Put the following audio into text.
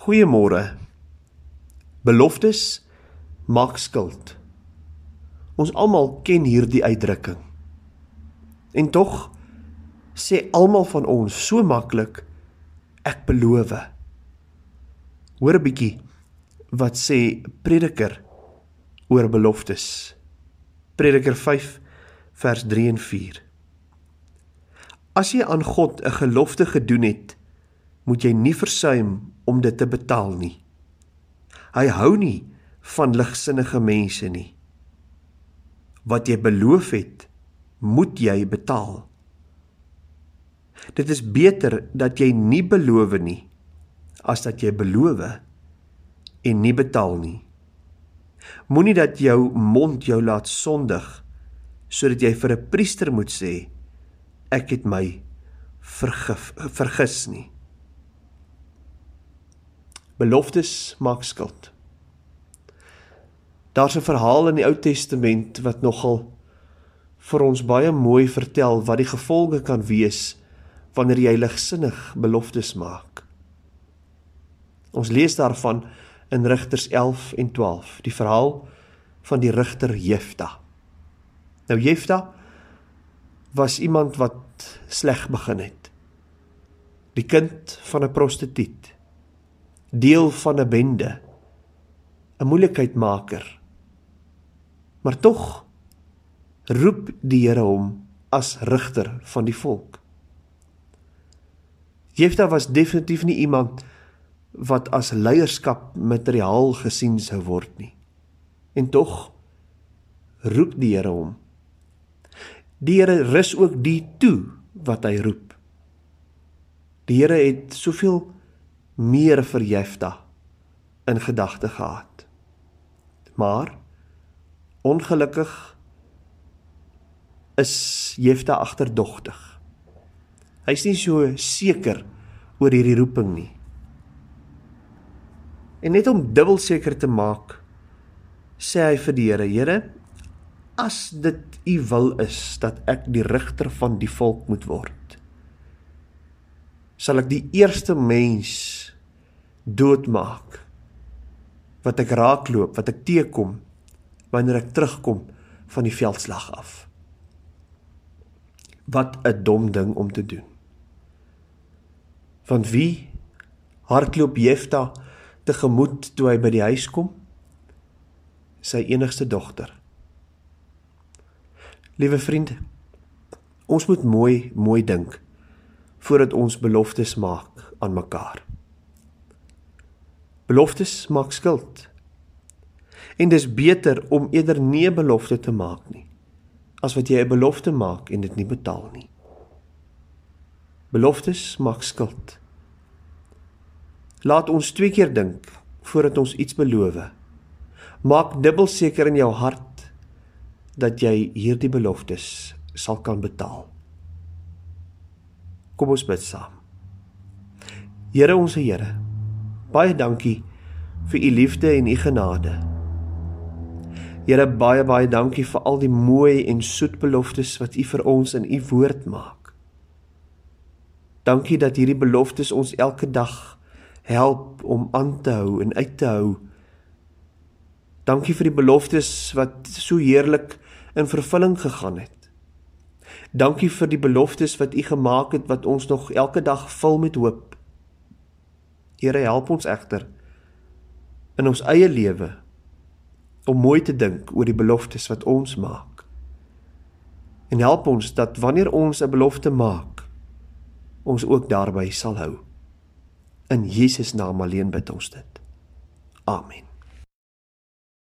Goeiemôre. Beloftes maak skuld. Ons almal ken hierdie uitdrukking. En tog sê almal van ons so maklik ek beloof. Hoor 'n bietjie wat sê Prediker oor beloftes. Prediker 5 vers 3 en 4. As jy aan God 'n gelofte gedoen het, moet jy nie versuim om dit te betaal nie. Hy hou nie van ligsinnige mense nie. Wat jy beloof het, moet jy betaal. Dit is beter dat jy nie beloof nie as dat jy beloof en nie betaal nie. Moenie dat jou mond jou laat sondig sodat jy vir 'n priester moet sê ek het my vergif vergis nie. Beloftes maak skuld. Daar's 'n verhaal in die Ou Testament wat nogal vir ons baie mooi vertel wat die gevolge kan wees wanneer jy ligsinnig beloftes maak. Ons lees daarvan in Rigters 11 en 12, die verhaal van die rigter Jefta. Nou Jefta was iemand wat sleg begin het. Die kind van 'n prostituut. Deel van 'n bende. 'n Moeilikheidmaker. Maar tog roep die Here hom as rigter van die volk. Jefta was definitief nie iemand wat as leierskap materiaal gesien sou word nie. En tog roep die Here hom Die Here rus ook die toe wat hy roep. Die Here het soveel meer vir Jefta in gedagte gehad. Maar ongelukkig is Jefta agterdogtig. Hy's nie so seker oor hierdie roeping nie. En net om dubbel seker te maak, sê hy vir die Here: "Here, as dit u wil is dat ek die rigter van die volk moet word sal ek die eerste mens doodmaak wat ek raakloop wat ek teekom wanneer ek terugkom van die veldslag af. Wat 'n dom ding om te doen. Van wie hardloop Jefta tegemoet toe hy by die huis kom? Sy enigste dogter Liewe vriende, ons moet mooi mooi dink voordat ons beloftes maak aan mekaar. Beloftes maak skuld. En dis beter om eerder nie 'n belofte te maak nie as wat jy 'n belofte maak en dit nie betaal nie. Beloftes maak skuld. Laat ons twee keer dink voordat ons iets beloof. Maak dubbel seker in jou hart dat jy hierdie beloftes sal kan betaal. Kom ons bid saam. Here ons Here, baie dankie vir u liefde en u genade. Here baie baie dankie vir al die mooi en soet beloftes wat u vir ons in u woord maak. Dankie dat hierdie beloftes ons elke dag help om aan te hou en uit te hou. Dankie vir die beloftes wat so heerlik in vervulling gegaan het. Dankie vir die beloftes wat U gemaak het wat ons nog elke dag vul met hoop. Here help ons egter in ons eie lewe om mooi te dink oor die beloftes wat ons maak. En help ons dat wanneer ons 'n belofte maak, ons ook daarby sal hou. In Jesus naam alleen bid ons dit. Amen.